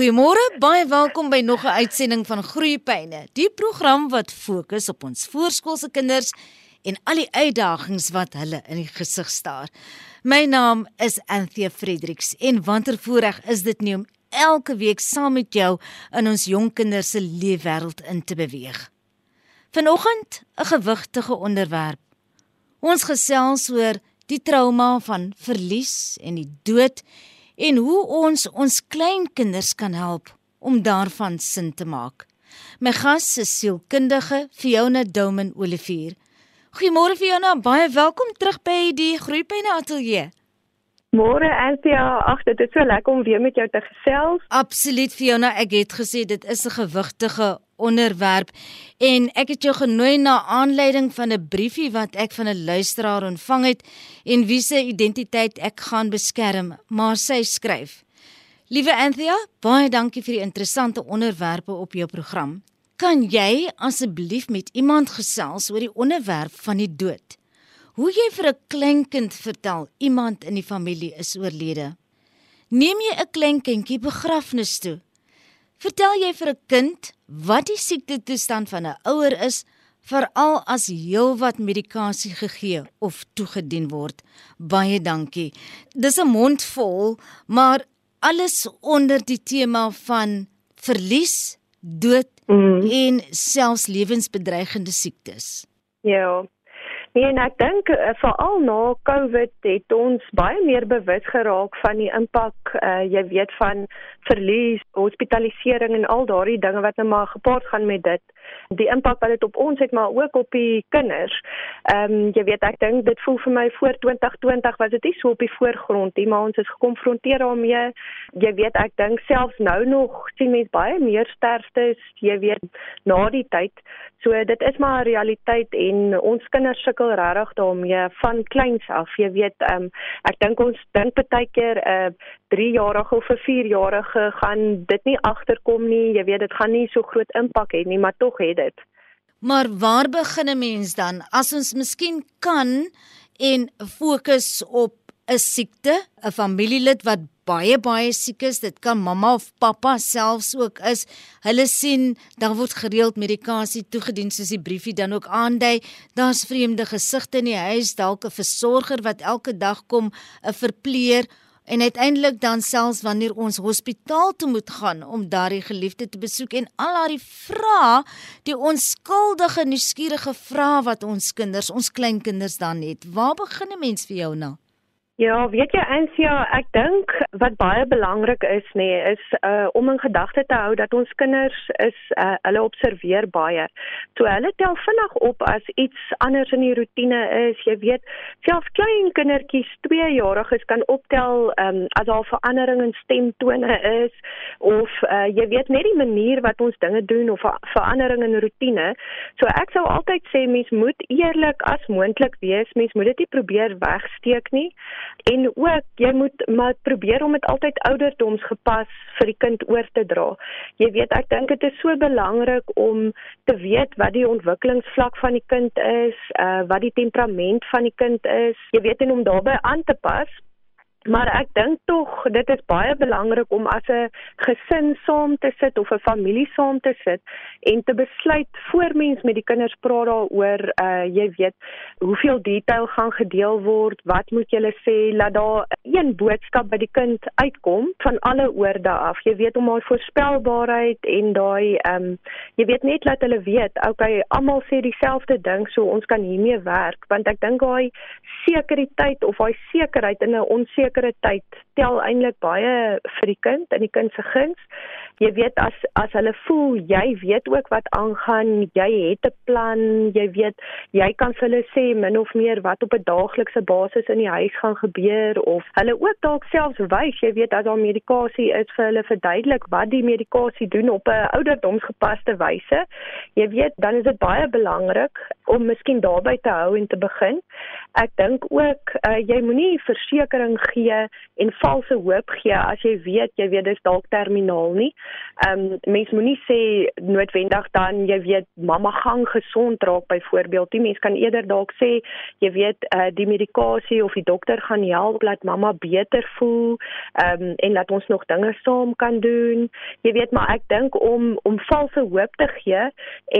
Goeiemôre, baie welkom by nog 'n uitsending van Groeipyne, die program wat fokus op ons voorskoolse kinders en al die uitdagings wat hulle in die gesig staar. My naam is Anthea Fredericks en wantervoorreg is dit nie om elke week saam met jou in ons jong kinders se leefwêreld in te beweeg. Vanoggend 'n gewigtige onderwerp. Ons gesels oor die trauma van verlies en die dood en hoe ons ons kleinkinders kan help om daarvan sin te maak. My gas is sielkundige Fiona Douman Olivier. Goeiemôre Fiona, baie welkom terug by die Groepyne Ateljee. Môre Anthea, ag dit is so lekker om weer met jou te gesels. Absoluut Fiona, ek het gesê dit is 'n gewigtige onderwerp en ek het jou genooi na aanleiding van 'n briefie wat ek van 'n luisteraar ontvang het en wie se identiteit ek gaan beskerm, maar sy skryf: Liewe Anthea, baie dankie vir die interessante onderwerpe op jou program. Kan jy asseblief met iemand gesels oor die onderwerp van die dood? Hoe jy vir 'n kleinkind vertel iemand in die familie is oorlede. Neem jy 'n kleinkindjie begrafnis toe? Vertel jy vir 'n kind wat die siekte toestand van 'n ouer is, veral as heelwat medikasie gegee of toegedien word? Baie dankie. Dis 'n mond vol, maar alles onder die tema van verlies, dood mm. en selfs lewensbedreigende siektes. Ja. Nee, en ek dink uh, veral na COVID het ons baie meer bewus geraak van die impak, uh, jy weet van verlies, hospitalisering en al daardie dinge wat nou maar gepaard gaan met dit. Die impak wat dit op ons het, maar ook op die kinders. Ehm um, jy weet ek dink dit voel vir my voor 2020 was dit nie so op die voorgrond nie, maar ons is gekonfronteer daarmee. Jy weet ek dink selfs nou nog sien mense baie meer sterftes, jy weet na die tyd. So dit is maar 'n realiteit en ons kinders sukkel regtig daarmee van kleins af. Jy weet, um, ek dink ons dink baie keer 'n uh, 3-jarige of 'n 4-jarige gaan dit nie agterkom nie. Jy weet, dit gaan nie so groot impak hê nie, maar tog het dit. Maar waar begin 'n mens dan as ons miskien kan en fokus op 'n siekte, 'n familielid wat baie baie siek is, dit kan mamma of pappa selfs ook is. Hulle sien dan word gereeld medikasie toegedien soos die briefie dan ook aandui. Daar's vreemde gesigte in die huis, dalk 'n versorger wat elke dag kom, 'n verpleer en uiteindelik dan selfs wanneer ons hospitaal toe moet gaan om daardie geliefde te besoek en al daardie vrae, die onskuldige nuuskierige vrae wat ons kinders, ons kleinkinders dan het. Waar begin 'n mens vir jou nou? Ja, weet jy Ansia, ek dink wat baie belangrik is nê, nee, is uh om in gedagte te hou dat ons kinders is uh hulle observeer baie. So hulle tel vinnig op as iets anders in die rotine is. Jy weet, selfs klein kindertjies, 2-jariges kan optel um as daar verandering in stemtone is of uh jy weet net die manier wat ons dinge doen of verandering in rotine. So ek sou altyd sê mens moet eerlik as moontlik wees. Mens moet dit nie probeer wegsteek nie en ook jy moet maar probeer om dit altyd ouderdomsgepas vir die kind oor te dra. Jy weet ek dink dit is so belangrik om te weet wat die ontwikkelingsvlak van die kind is, uh wat die temperament van die kind is. Jy weet en om daarbey aan te pas Maar ek dink tog dit is baie belangrik om as 'n gesin saam te sit of 'n familie saam te sit en te besluit voor mens met die kinders praat daaroor, uh jy weet, hoeveel detail gaan gedeel word, wat moet jy sê, laat daar een boodskap by die kind uitkom van alle oorde af. Jy weet om haar voorspelbaarheid en daai um jy weet net laat hulle weet, okay, almal sê dieselfde ding, so ons kan hiermee werk, want ek dink daai sekuriteit of daai sekerheid in 'n onseker sekere tyd tel eintlik baie vir die kind in die kind se guns. Jy weet as as hulle voel jy weet ook wat aangaan, jy het 'n plan, jy weet jy kan vir hulle sê min of meer wat op 'n daaglikse basis in die huis gaan gebeur of hulle ook dalk selfs wys, jy weet as daar medikasie is vir hulle verduidelik wat die medikasie doen op 'n ouderdomsgepaste wyse. Jy weet dan is dit baie belangrik om miskien daarby te hou en te begin. Ek dink ook uh, jy moenie versekerings gee en valse hoop gee as jy weet jy weet dis dalk terminaal nie. Ehm um, mens moenie sê noodwendig dan jy weet mamma gaan gesond raak byvoorbeeld. Die mens kan eerder dalk sê jy weet uh, die medikasie of die dokter gaan help dat mamma beter voel ehm um, en dat ons nog dinge saam kan doen. Jy weet maar ek dink om om valse hoop te gee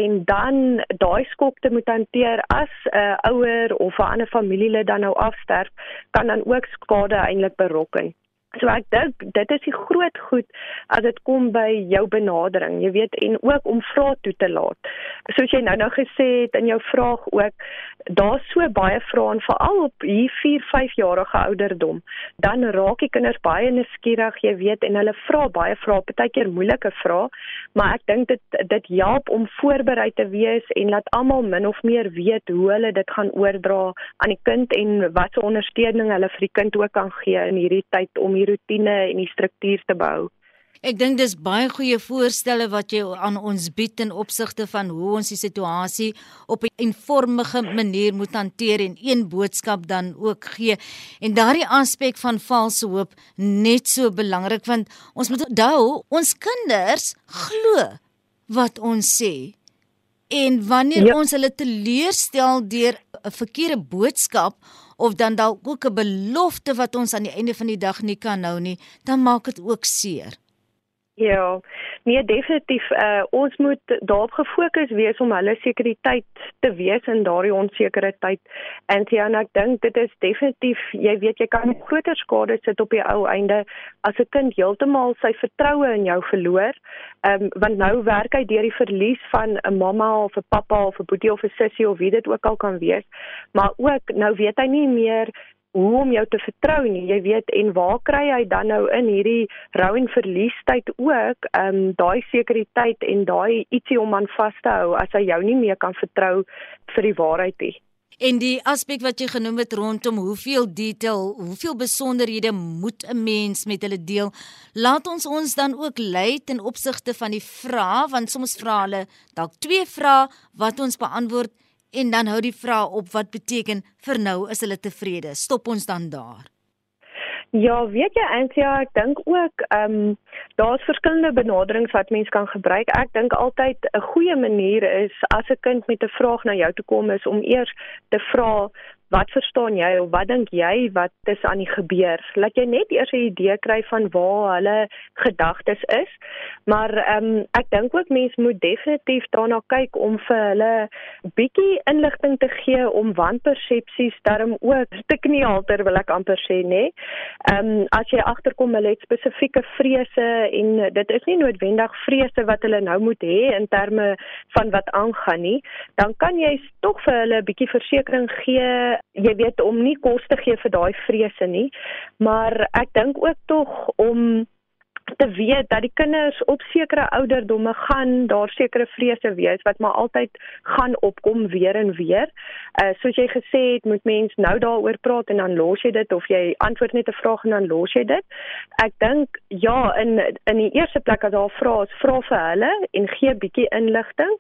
en dan daai skok te moet hanteer as 'n uh, ouer of 'n ander familielid dan nou afsterf, kan dan ook skade eintlik berokken. So ek dink dit is die groot goed as dit kom by jou benadering, jy weet en ook om vrae toe te laat. Soos jy nou nou gesê het in jou vraag ook, daar's so baie vrae en veral op hier 4, 5 jarige ouderdom, dan raak die kinders baie nuuskierig, jy weet en hulle vra baie vrae, partykeer moeilike vrae, maar ek dink dit dit help om voorberei te wees en laat almal min of meer weet hoe hulle dit gaan oordra aan die kind en wat se ondersteuning hulle vir die kind ook kan gee in hierdie tyd om die rotine en die struktuur te bou. Ek dink dis baie goeie voorstelle wat jy aan ons bied in opsigte van hoe ons die situasie op 'n eenvormige manier moet hanteer en een boodskap dan ook gee. En daardie aspek van valse hoop net so belangrik want ons moet onthou ons kinders glo wat ons sê. En wanneer ja. ons hulle teleurstel deur 'n verkeerde boodskap of dan dalk ook 'n belofte wat ons aan die einde van die dag nie kan hou nie, dan maak dit ook seer. Ja, nee definitief uh, ons moet daarop gefokus wees om hulle sekuriteit te wees in daardie onsekere tyd. En ja, ek dink dit is definitief, jy weet jy kan groter skade sit op die ou einde as 'n kind heeltemal sy vertroue in jou verloor. Ehm um, want nou werk hy deur die verlies van 'n mamma of 'n pappa of 'n boetie of 'n sussie of wie dit ook al kan wees. Maar ook nou weet hy nie meer hoe om jou te vertrou nie. Jy weet en waar kry hy dan nou in hierdie rou en verliestyd ook ehm um, daai sekuriteit en daai ietsie om aan vas te hou as hy jou nie meer kan vertrou vir die waarheid nie. En die aspek wat jy genoem het rondom hoeveel detail, hoeveel besonderhede moet 'n mens met hulle deel, laat ons ons dan ook lei ten opsigte van die vrae want soms vra hulle dalk twee vrae wat ons beantwoord en dan hou die vraag op wat beteken vir nou is hulle tevrede. Stop ons dan daar. Ja, weet jy eintlik ek dink ook ehm um, daar's verskillende benaderings wat mens kan gebruik. Ek dink altyd 'n goeie manier is as 'n kind met 'n vraag na jou toe kom is om eers te vra wat verstaan jy of wat dink jy wat is aan die gebeur? Laat jy net eers 'n idee kry van waar hulle gedagtes is. Maar ehm um, ek dink ook mense moet definitief daarna kyk om vir hulle bietjie inligting te gee om wanpersepsies daarom ook te knielter wil ek amper sê nê. Ehm um, as jy agterkom hulle het spesifieke vrese en dit is nie noodwendig vrese wat hulle nou moet hê in terme van wat aangaan nie, dan kan jy tog vir hulle 'n bietjie versekering gee jy weet om nie kos te gee vir daai vrese nie. Maar ek dink ook tog om te weet dat die kinders op sekere ouderdomme gaan daar sekere vrese wees wat maar altyd gaan opkom weer en weer. Uh soos jy gesê het, moet mens nou daaroor praat en dan los jy dit of jy antwoord net 'n vraag en dan los jy dit. Ek dink ja, in in die eerste plek as daar vrae is, vra vir hulle en gee bietjie inligting.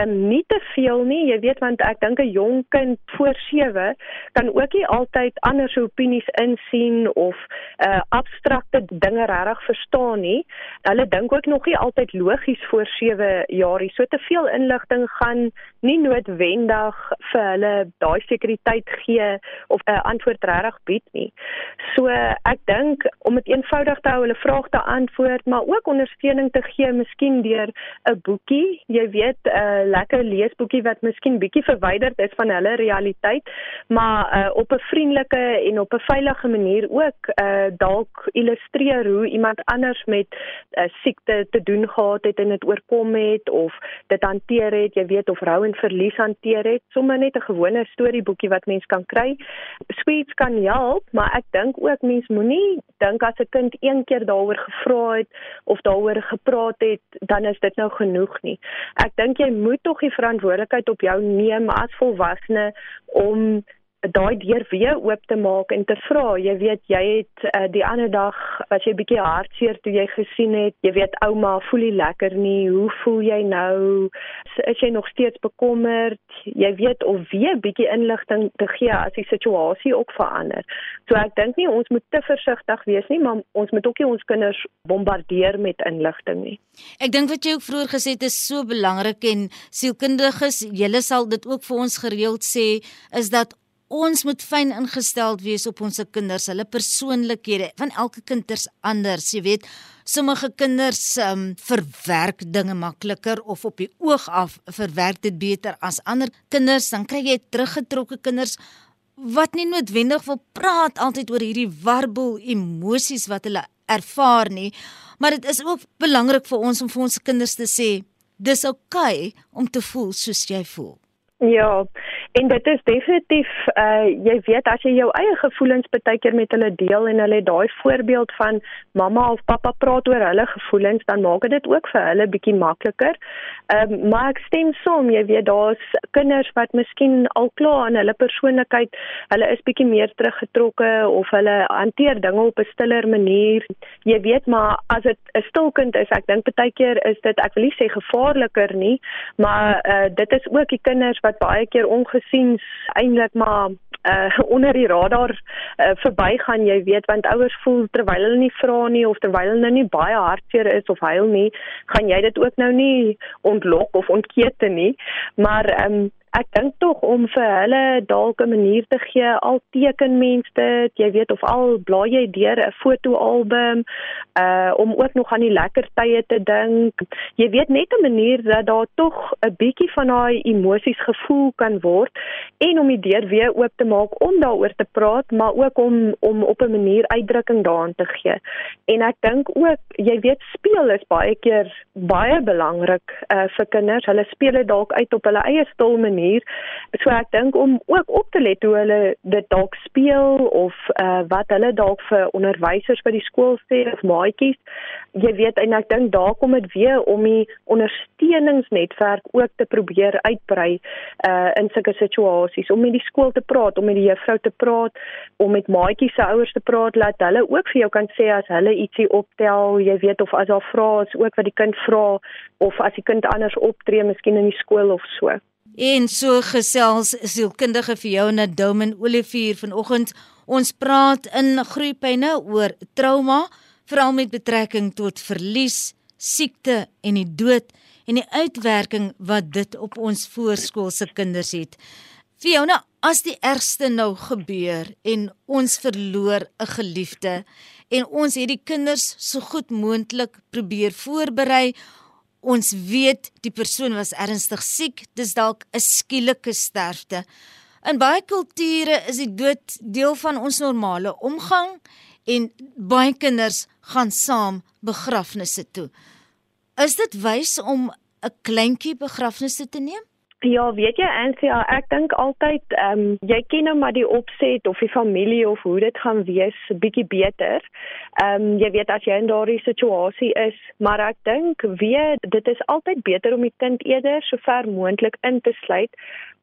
Um nie te veel nie, jy weet want ek dink 'n jong kind voor 7 kan ook nie altyd ander opinies insien of uh abstrakte dinge regtig verstaan verstaan nie. Hulle dink ook nog nie altyd logies voor 7 jaar nie. So te veel inligting gaan nie noodwendig vir hulle daai sekuriteit gee of 'n antwoord regtig bied nie. So ek dink om dit eenvoudig te hou, hulle vrae te antwoord, maar ook ondersteuning te gee, miskien deur 'n boekie, jy weet, 'n lekker leesboekie wat miskien bietjie verwyderd is van hulle realiteit, maar uh, op 'n vriendelike en op 'n veilige manier ook uh, dalk illustreer hoe iemand anders kinders met uh, siekte te doen gehad het en dit oorkom het of dit hanteer het, jy weet of rou en verlies hanteer het, sommer net 'n gewone storieboekie wat mens kan kry. Sweets kan help, maar ek dink ook mens moenie dink as 'n kind een keer daaroor gevra het of daaroor gepraat het, dan is dit nou genoeg nie. Ek dink jy moet tog die verantwoordelikheid op jou neem as volwassene om daai deur weer oop te maak en te vra, jy weet jy het uh, die ander dag as jy bietjie hartseer toe jy gesien het, jy weet ouma voel nie lekker nie, hoe voel jy nou? Is jy nog steeds bekommerd? Jy weet of weer bietjie inligting te gee as die situasie ook verander. So ek dink nie ons moet te versigtig wees nie, maar ons moet ook nie ons kinders bombardeer met inligting nie. Ek dink wat jy ook vroeër gesê het is so belangrik en sielkundiges, julle sal dit ook vir ons gereeld sê, is dat ons moet fyn ingestel wees op ons kinders, hulle persoonlikhede. Van elke kind is anders, jy weet. Sommige kinders um, verwerk dinge makliker of op die oog af verwerk dit beter as ander kinders. Dan kry jy teruggetrokke kinders wat nie noodwendig wil praat altyd oor hierdie warboel emosies wat hulle ervaar nie. Maar dit is ook belangrik vir ons om vir ons kinders te sê dis oukei okay om te voel soos jy voel. Ja, en dit is definitief uh jy weet as jy jou eie gevoelens baie keer met hulle deel en hulle daai voorbeeld van mamma of pappa praat oor hulle gevoelens, dan maak dit ook vir hulle bietjie makliker. Ehm um, maar ek stem saam, jy weet daar's kinders wat miskien al klaar aan hulle persoonlikheid, hulle is bietjie meer teruggetrokke of hulle hanteer dinge op 'n stiller manier. Jy weet maar as dit 'n stil kind is, ek dink baie keer is dit ek wil nie sê gevaarliker nie, maar uh dit is ook die kinders wat baie keer ongesiens eintlik maar uh onder die radar uh, verbygaan jy weet want ouers voel terwyl hulle nie vra nie of terwyl hulle nou nie baie hartseer is of huil nie gaan jy dit ook nou nie ontlok of ontkete nie. Maar um, ek dink tog om vir hulle dalk 'n manier te gee al teken mense dit jy weet of al blaai jy deur 'n fotoalbum uh om ook nog aan die lekker tye te dink. Jy weet net 'n manier dat daar tog 'n bietjie van daai emosies gevoel kan word en om die deur weer oop te maak om daaroor te praat maar ook om om op 'n manier uitdrukking daaraan te gee. En ek dink ook jy weet speel is baie keer baie belangrik uh vir kinders. Hulle speel dit dalk uit op hulle eie stil manier manier. So ek dink om ook op te let hoe hulle dit dalk speel of uh, wat hulle dalk vir onderwysers by die skool sê of maatjies. Jy weet en ek dink daar kom dit weer om die ondersteuningsnetwerk ook te probeer uitbrei uh, in sulke situasies om met die skool te praat, om met die juffrou te praat, om met maatjies se ouers te praat, laat hulle ook vir jou kan sê as hulle ietsie optel, jy weet of as daar vrae is ook wat die kind vra of as die kind anders optree miskien in die skool of so. En so gesels sielkundige vir jou na Domen Olivier vanoggend. Ons praat in groepyne oor trauma, veral met betrekking tot verlies, siekte en die dood en die uitwerking wat dit op ons voorskoolse kinders het. Fiona, as die ergste nou gebeur en ons verloor 'n geliefde en ons het die kinders so goed moontlik probeer voorberei Ons weet die persoon was ernstig siek, dis dalk 'n skielike sterfte. In baie kulture is die dood deel van ons normale omgang en baie kinders gaan saam begrafnisse toe. Is dit wys om 'n kleintjie begrafnisse te neem? Ja, weet jy Anthea, ek dink altyd ehm um, jy ken nou maar die opset of die familie of hoe dit gaan wees bietjie beter. Ehm um, jy weet as jy in daardie situasie is, maar ek dink weet dit is altyd beter om die kind eerder so ver moontlik in te sluit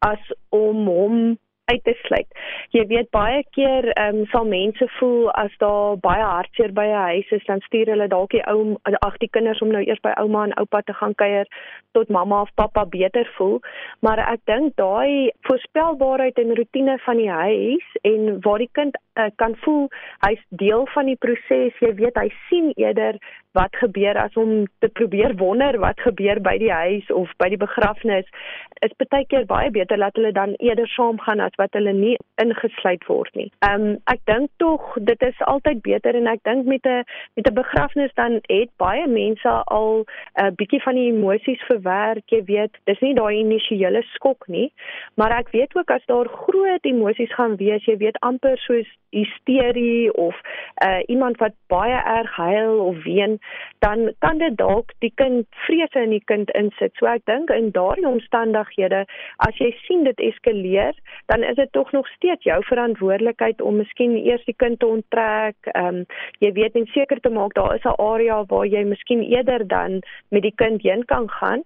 as om hom uit te sluit. Jy weet baie keer ehm um, sal mense voel as daar baie hartseer by 'n huis is, dan stuur hulle dalk die ou ag die kinders om nou eers by ouma en oupa te gaan kuier tot mamma of pappa beter voel. Maar ek dink daai voorspelbaarheid en rotine van die huis en waar die kind uh, kan voel hy's deel van die proses, jy weet hy sien eerder wat gebeur as om te probeer wonder wat gebeur by die huis of by die begrafnis. Is baie keer baie beter dat hulle dan eerder saam gaan as wat hulle nie ingesluit word nie. Ehm um, ek dink tog dit is altyd beter en ek dink met 'n met 'n begrafnis dan het baie mense al 'n uh, bietjie van die emosies verwerk, jy weet, dis nie daai initiële skok nie, maar ek weet ook as daar groot emosies gaan wees, jy weet amper soos hysterie of uh, iemand wat baie erg huil of ween dan kan dit dalk die kind vrese in die kind insit. So ek dink in daardie omstandighede, as jy sien dit eskaleer, dan is dit tog nog steeds jou verantwoordelikheid om miskien eers die kind te onttrek. Ehm um, jy weet net seker te maak daar is 'n area waar jy miskien eerder dan met die kind heen kan gaan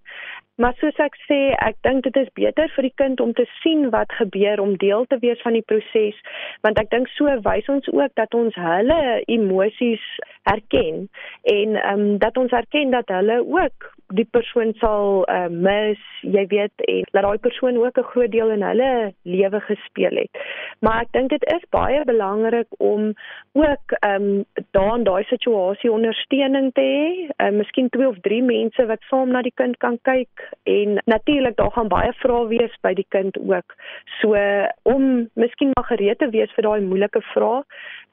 Maar soos ek sê, ek dink dit is beter vir die kind om te sien wat gebeur om deel te wees van die proses, want ek dink so wys ons ook dat ons hulle emosies herken en ehm um, dat ons erken dat hulle ook die persoon sal uh, mis, jy weet, en dat daai persoon ook 'n groot deel in hulle lewe gespeel het. Maar ek dink dit is baie belangrik om ook ehm um, daar in daai situasie ondersteuning te hê. Uh, miskien twee of drie mense wat saam na die kind kan kyk en natuurlik daar gaan baie vrae wees by die kind ook. So om miskien maar gereed te wees vir daai moeilike vrae.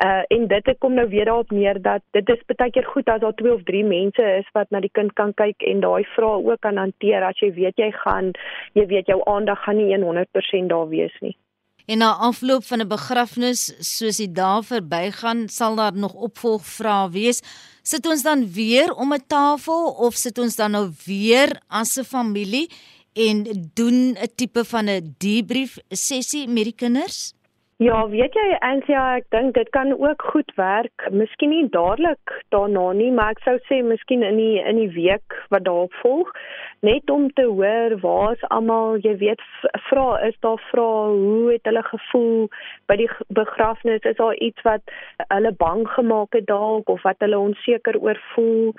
Uh en dit kom nou weer daarop neer dat dit is baie keer goed as daar twee of drie mense is wat na die kind kan kyk en daai vrae ook kan hanteer as jy weet jy gaan jy weet jou aandag gaan nie 100% daar wees nie. En na afloop van 'n begrafnis, soos die dae verbygaan, sal daar nog opvolgvrae wees. Sit ons dan weer om 'n tafel of sit ons dan nou weer as 'n familie en doen 'n tipe van 'n debrief sessie met die kinders? Ja, weet jy Ansia, ek dink dit kan ook goed werk. Miskien nie dadelik daarna nie, maar ek sou sê miskien in die in die week wat daarop volg, net om te hoor waar's almal, jy weet, vra is daar vra, hoe het hulle gevoel by die begrafnis? Is daar iets wat hulle bang gemaak het dalk of wat hulle onseker oor voel?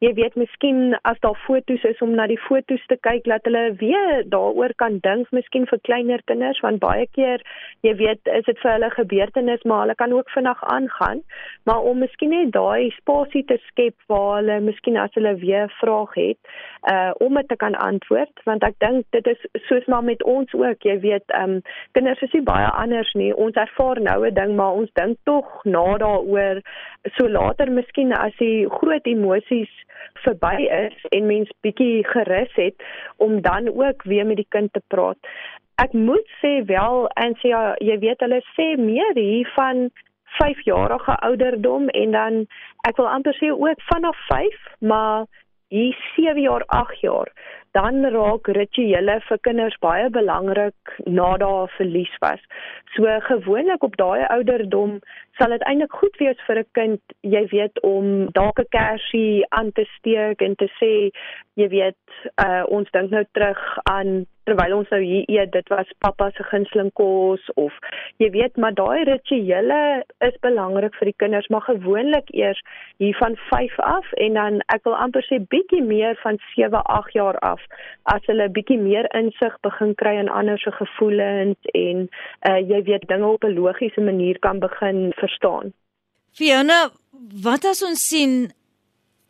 Jy weet, miskien as daar foto's is om na die foto's te kyk, laat hulle weer daaroor kan dink, miskien vir kleiner kinders, want baie keer, jy weet, is dit vir hulle gebeurtenis maar hulle kan ook vinnig aangaan maar om miskien net daai spasie te skep waar hulle miskien as hulle weer vraag het uh om dit te kan antwoord want ek dink dit is soos maar met ons ook jy weet um kinders is nie baie anders nie. Ons ervaar nou 'n ding maar ons dink tog na daaroor so later miskien as die groot emosies verby is en mens bietjie gerus het om dan ook weer met die kind te praat ek moet sê wel en sê ja, jy weet hulle sê meer hier van 5 jarige ouderdom en dan ek wil amper sê ook vanaf 5 maar hier 7 jaar 8 jaar dan raak rituele vir kinders baie belangrik na daai verlies was. So gewoonlik op daai ouderdom sal dit eintlik goed wees vir 'n kind, jy weet, om dalk 'n kersie aan te steek en te sê, jy weet, uh, ons dink nou terug aan terwyl ons nou hier eet, dit was pappa se gunsteling kos of jy weet, maar daai rituele is belangrik vir die kinders, maar gewoonlik eers hier van 5 af en dan ek wil amper sê bietjie meer van 7, 8 jaar af af as hulle bietjie meer insig begin kry in ander se gevoelens en uh, jy weet dinge op 'n logiese manier kan begin verstaan. Fiona, wat as ons sien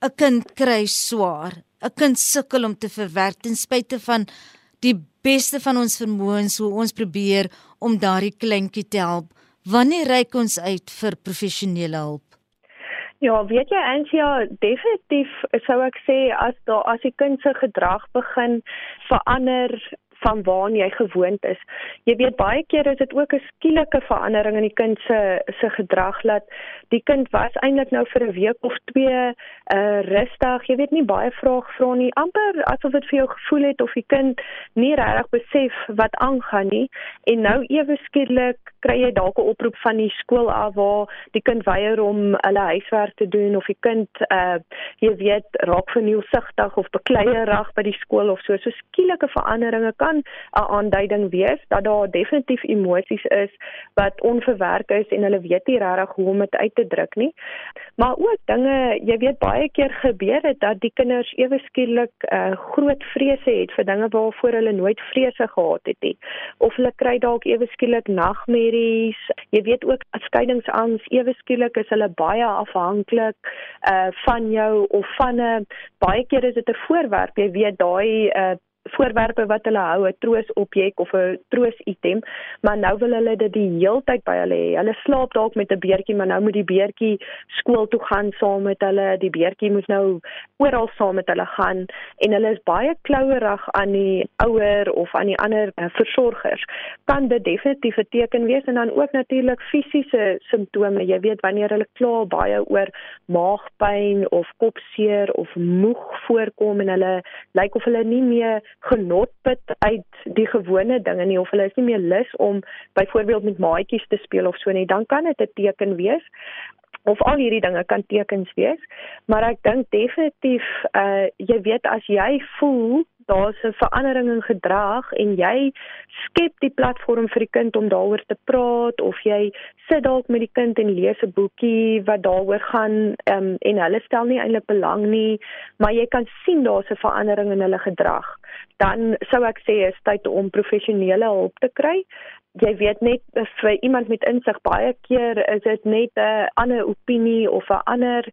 'n kind kry swaar, 'n kind sukkel om te verwerk ten spyte van die beste van ons vermoëns hoe ons probeer om daardie kleintjie te help. Wanneer reik ons uit vir professionele hulp? Ja, weet jy Ansia, definitief sou ek sê as daar as die kind se gedrag begin verander van waar jy gewoond is. Jy weet baie keer is dit ook 'n skielike verandering in die kind se se gedrag dat die kind was eintlik nou vir 'n week of twee uh rustig. Jy weet nie baie vrae vra nie. amper asof dit vir jou gevoel het of die kind nie regtig besef wat aangaan nie en nou ewe skielik kry jy dalk 'n oproep van die skool af waar die kind weier om hulle huiswerk te doen of die kind uh jy weet raak vernieuwsigtig of bekleierig by die skool of so. So skielike veranderinge kan 'n aanduiding wees dat daar definitief emosies is wat onverwerk is en hulle weet nie regtig hoe om dit uit te druk nie. Maar ook dinge, jy weet baie keer gebeur dit dat die kinders ewe skielik uh, groot vrese het vir dinge waarvoor hulle nooit vrese gehad het nie. Of hulle kry dalk ewe skielik nagmerries. Jy weet ook skeidingsangs ewe skielik is hulle baie afhanklik uh van jou of van 'n baie keer is dit 'n voorwerp. Jy weet daai uh voorwerpe wat hulle hou, 'n troosobjek of 'n troositem, maar nou wil hulle dit die heeltyd by hulle hê. Hulle slaap dalk met 'n beertjie, maar nou moet die beertjie skool toe gaan saam met hulle. Die beertjie moet nou oral saam met hulle gaan en hulle is baie klouerig aan die ouer of aan die ander uh, versorgers. Kan dit definitief 'n teken wees en dan ook natuurlik fisiese simptome. Jy weet wanneer hulle kla baie oor maagpyn of kopseer of moeg voorkom en hulle lyk of hulle nie meer genot put uit die gewone dinge nie of hulle is nie meer lus om byvoorbeeld met maatjies te speel of so nie, dan kan dit 'n teken wees of al hierdie dinge kan tekens wees, maar ek dink definitief uh jy weet as jy voel daar's 'n verandering in gedrag en jy skep die platform vir die kind om daaroor te praat of jy sit dalk met die kind en lees 'n boekie wat daaroor gaan um, en hulle stel nie eintlik belang nie, maar jy kan sien daar's 'n verandering in hulle gedrag, dan sou ek sê is tyd om professionele hulp te kry. Jy weet net vir iemand met insig baie keer is dit net 'n ander opinie of 'n ander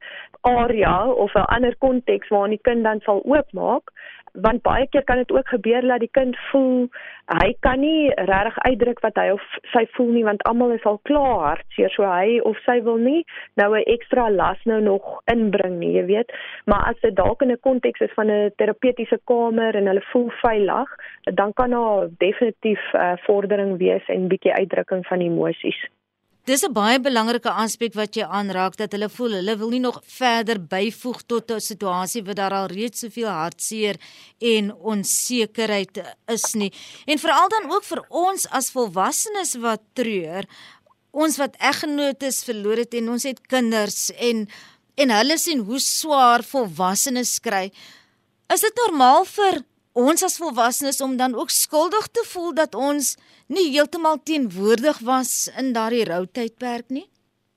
area of 'n ander konteks waarin die kind dan sal oopmaak want baie keer kan dit ook gebeur dat die kind voel hy kan nie regtig uitdruk wat hy of sy voel nie want almal is al klaar hartseer. So hy of sy wil nie nou 'n ekstra las nou nog inbring nie jy weet. Maar as dit dalk in 'n konteks is van 'n terapeutiese kamer en hulle voel veilig dan kan daar definitief uh, vordering wees en bietjie uitdrukking van emosies Dis 'n baie belangrike aspek wat jy aanraak dat hulle voel hulle wil nie nog verder byvoeg tot 'n situasie waar daar al reeds soveel hartseer en onsekerheid is nie. En veral dan ook vir ons as volwassenes wat treur, ons wat eggenotes verloor het en ons het kinders en en hulle sien hoe swaar volwassenes kry. Is dit normaal vir ons as volwassenes om dan ook skuldig te voel dat ons nie heeltemal teenwoordig was in daardie routydperk nie?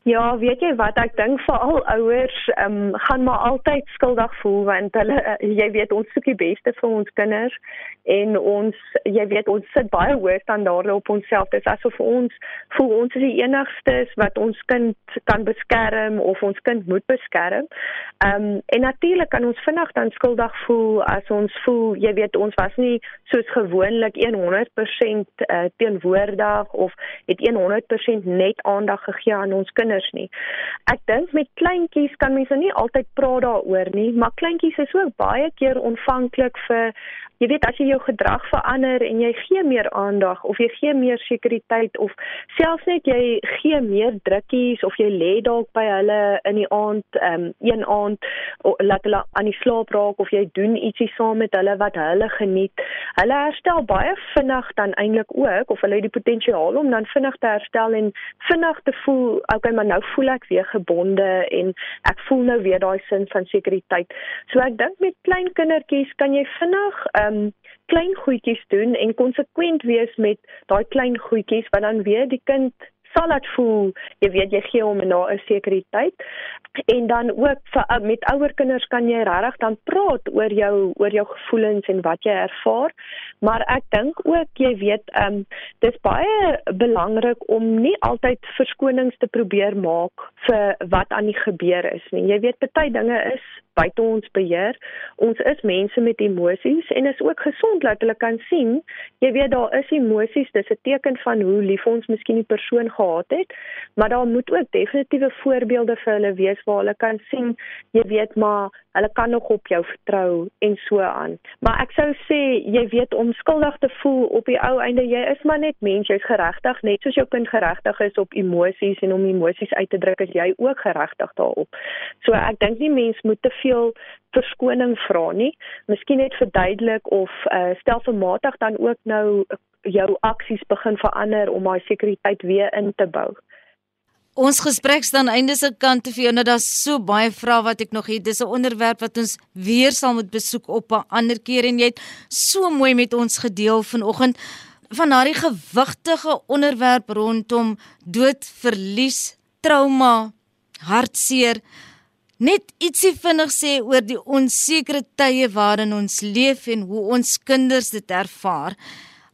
Ja, weet jy wat ek dink vir al ouers ehm um, gaan maar altyd skuldig voel want hulle uh, jy weet ons soek die beste vir ons kinders en ons jy weet ons sit baie hoë standaarde op onsself. Dit is asof ons voel ons is die enigstes wat ons kind kan beskerm of ons kind moet beskerm. Ehm um, en natuurlik kan ons vinnig dan skuldig voel as ons voel jy weet ons was nie soos gewoonlik 100% uh, teenwoordig of het 100% net aandag gegee aan ons kinders kinders nie. Ek dink met kleintjies kan mense nie altyd praat daaroor nie, maar kleintjies is ook baie keer ontvanklik vir jy weet as jy jou gedrag verander en jy gee meer aandag of jy gee meer sekuriteit of selfs net jy gee meer drukkies of jy lê dalk by hulle in die aand um, een aand laat hulle aan die slaap raak of jy doen ietsie saam met hulle wat hulle geniet hulle herstel baie vinnig dan eintlik ook of hulle het die potensiaal om dan vinnig te herstel en vinnig te voel okay maar nou voel ek weer gebonde en ek voel nou weer daai sin van sekuriteit. So ek dink met klein kindertjies kan jy vinnig um, um klein goedjies doen en konsekwent wees met daai klein goedjies wat dan weer die kind sal laat voel jy weet jy gee hom 'n sekuriteit en dan ook vir uh, met ouer kinders kan jy regtig dan praat oor jou oor jou gevoelens en wat jy ervaar. Maar ek dink ook jy weet um dis baie belangrik om nie altyd verskonings te probeer maak vir wat aan die gebeur is nie. Jy weet baie dinge is buite ons beheer. Ons is mense met emosies en is ook gesond dat hulle kan sien, jy weet daar is emosies, dis 'n teken van hoe lief ons miskien die persoon gehad het, maar daar moet ook definitiewe voorbeelde vir hulle wees waar hulle kan sien, jy weet maar hulle kan nog op jou vertrou en so aan. Maar ek sou sê jy weet om skuldig te voel op die ou einde jy is maar net mens, jy's geregtig net soos jou kind geregtig is op emosies en om emosies uit te druk as jy ook geregtig daarop. So ek dink nie mens moet te veel verskoning vra nie. Miskien net verduidelik of uh, stelselmatig dan ook nou jou aksies begin verander om daai sekuriteit weer in te bou. Ons gesprek staan einde se kant te vir jou nou daar's so baie vrae wat ek nog het. Dis 'n onderwerp wat ons weer sal moet besoek op 'n ander keer en jy het so mooi met ons gedeel vanoggend van daardie gewigtige onderwerp rondom dood, verlies, trauma, hartseer net ietsie vinnig sê oor die onsekere tye waarin ons leef en hoe ons kinders dit ervaar.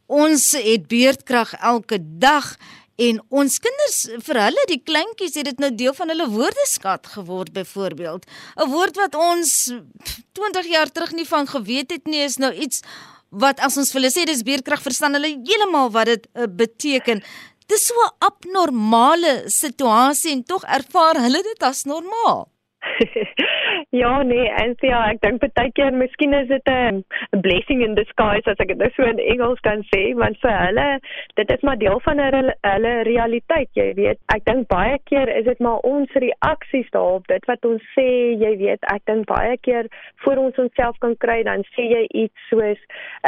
Ons het beerdkrag elke dag en ons kinders vir hulle die kleintjies het dit nou deel van hulle woordeskat geword byvoorbeeld. 'n Woord wat ons 20 jaar terug nie van geweet het nie is nou iets wat as ons vir hulle sê dis beerdkrag verstaan hulle heeltemal wat dit uh, beteken. Dis so 'n abnormale situasie en tog ervaar hulle dit as normaal. ja nee, en ja, ek dink baie keer miskien is dit 'n blessing in disguise as ek dit nou so in Engels kan sê, want vir hulle dit is maar deel van hulle hulle realiteit, jy weet. Ek dink baie keer is dit maar ons reaksies daarop, dit wat ons sê, jy weet, ek dink baie keer voor ons onsself kan kry dan sê jy iets soos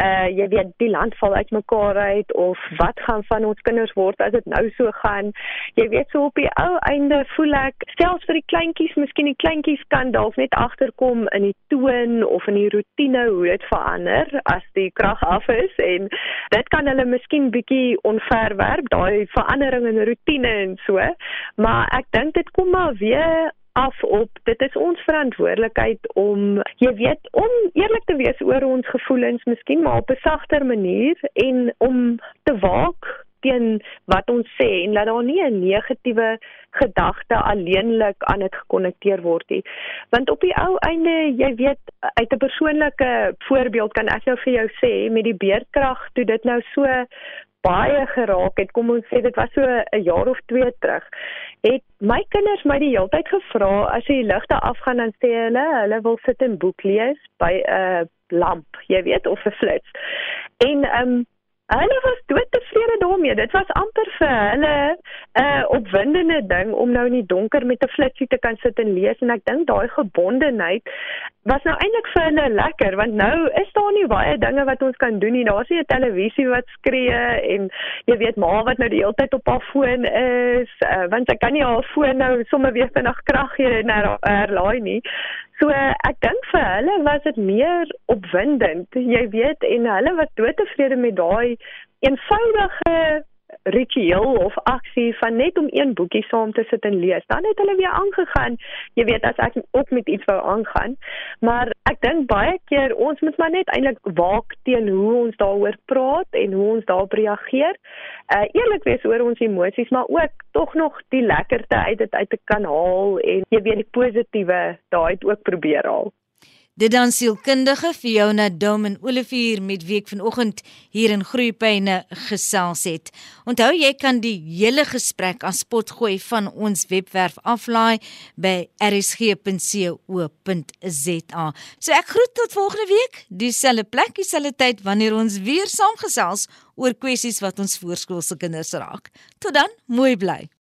uh jy weet die land val uitmekaar uit of wat gaan van ons kinders word as dit nou so gaan. Jy weet so op die ou einde voel ek selfs vir die kleintjies, miskien die kleintjies kan dalk net net agterkom in die toon of in die rotine hoe dit verander as die krag af is en dit kan hulle miskien bietjie onver werk daai verandering in rotine en so. Maar ek dink dit kom maar weer af op dit is ons verantwoordelikheid om jy weet om eerlik te wees oor ons gevoelens miskien maar op 'n sagter manier en om te waak teen wat ons sê en laat daar nie 'n negatiewe gedagte alleenlik aan dit gekonnekteer word nie. Want op die ou einde, jy weet, uit 'n persoonlike voorbeeld kan ek nou vir jou sê met die beerdkrag toe dit nou so baie geraak het, kom ons sê dit was so 'n jaar of 2 terug. Het my kinders my die hele tyd gevra as die ligte afgaan dan sê hulle hulle wil sit en boek lees by 'n lamp, jy weet, of 'n flits. En ehm um, Hulle was doodtevrede daarmee. Dit was amper vir hulle 'n uh, opwindende ding om nou in die donker met 'n flitsie te kan sit en lees en ek dink daai gebondenheid was nou eintlik vir hulle lekker want nou is daar nie baie dinge wat ons kan doen nie. Daar's nie 'n televisie wat skree en jy weet maar wat nou die hele tyd op haar foon is, uh, want sy kan nie haar foon nou sommer weer vinnig krag gee en herlaai nie. So ek dink vir hulle was dit meer opwindend, jy weet, en hulle was doodtevrede met daai eenvoudige ritueel of aksie van net om een boekie saam te sit en lees. Dan het hulle weer aangegaan. Jy weet as ek ook met iets wou aangaan, maar ek dink baie keer ons moet maar net eintlik waak teen hoe ons daaroor praat en hoe ons daarop reageer. Uh eerlik wees oor ons emosies, maar ook tog nog die lekkerte uit dit uit te kan haal en jy weet die positiewe daai ook probeer haal. Dit dan sielkundige Fiona Dom en Olivier met wie ek vanoggend hier in Groepyne gesels het. Onthou jy kan die hele gesprek as pot gooi van ons webwerf aflaai by rsg.co.za. So ek groet tot volgende week, dieselfde plek, dieselfde tyd wanneer ons weer saamgesels oor kwessies wat ons voorskoolse kinders raak. Tot dan, mooi bly.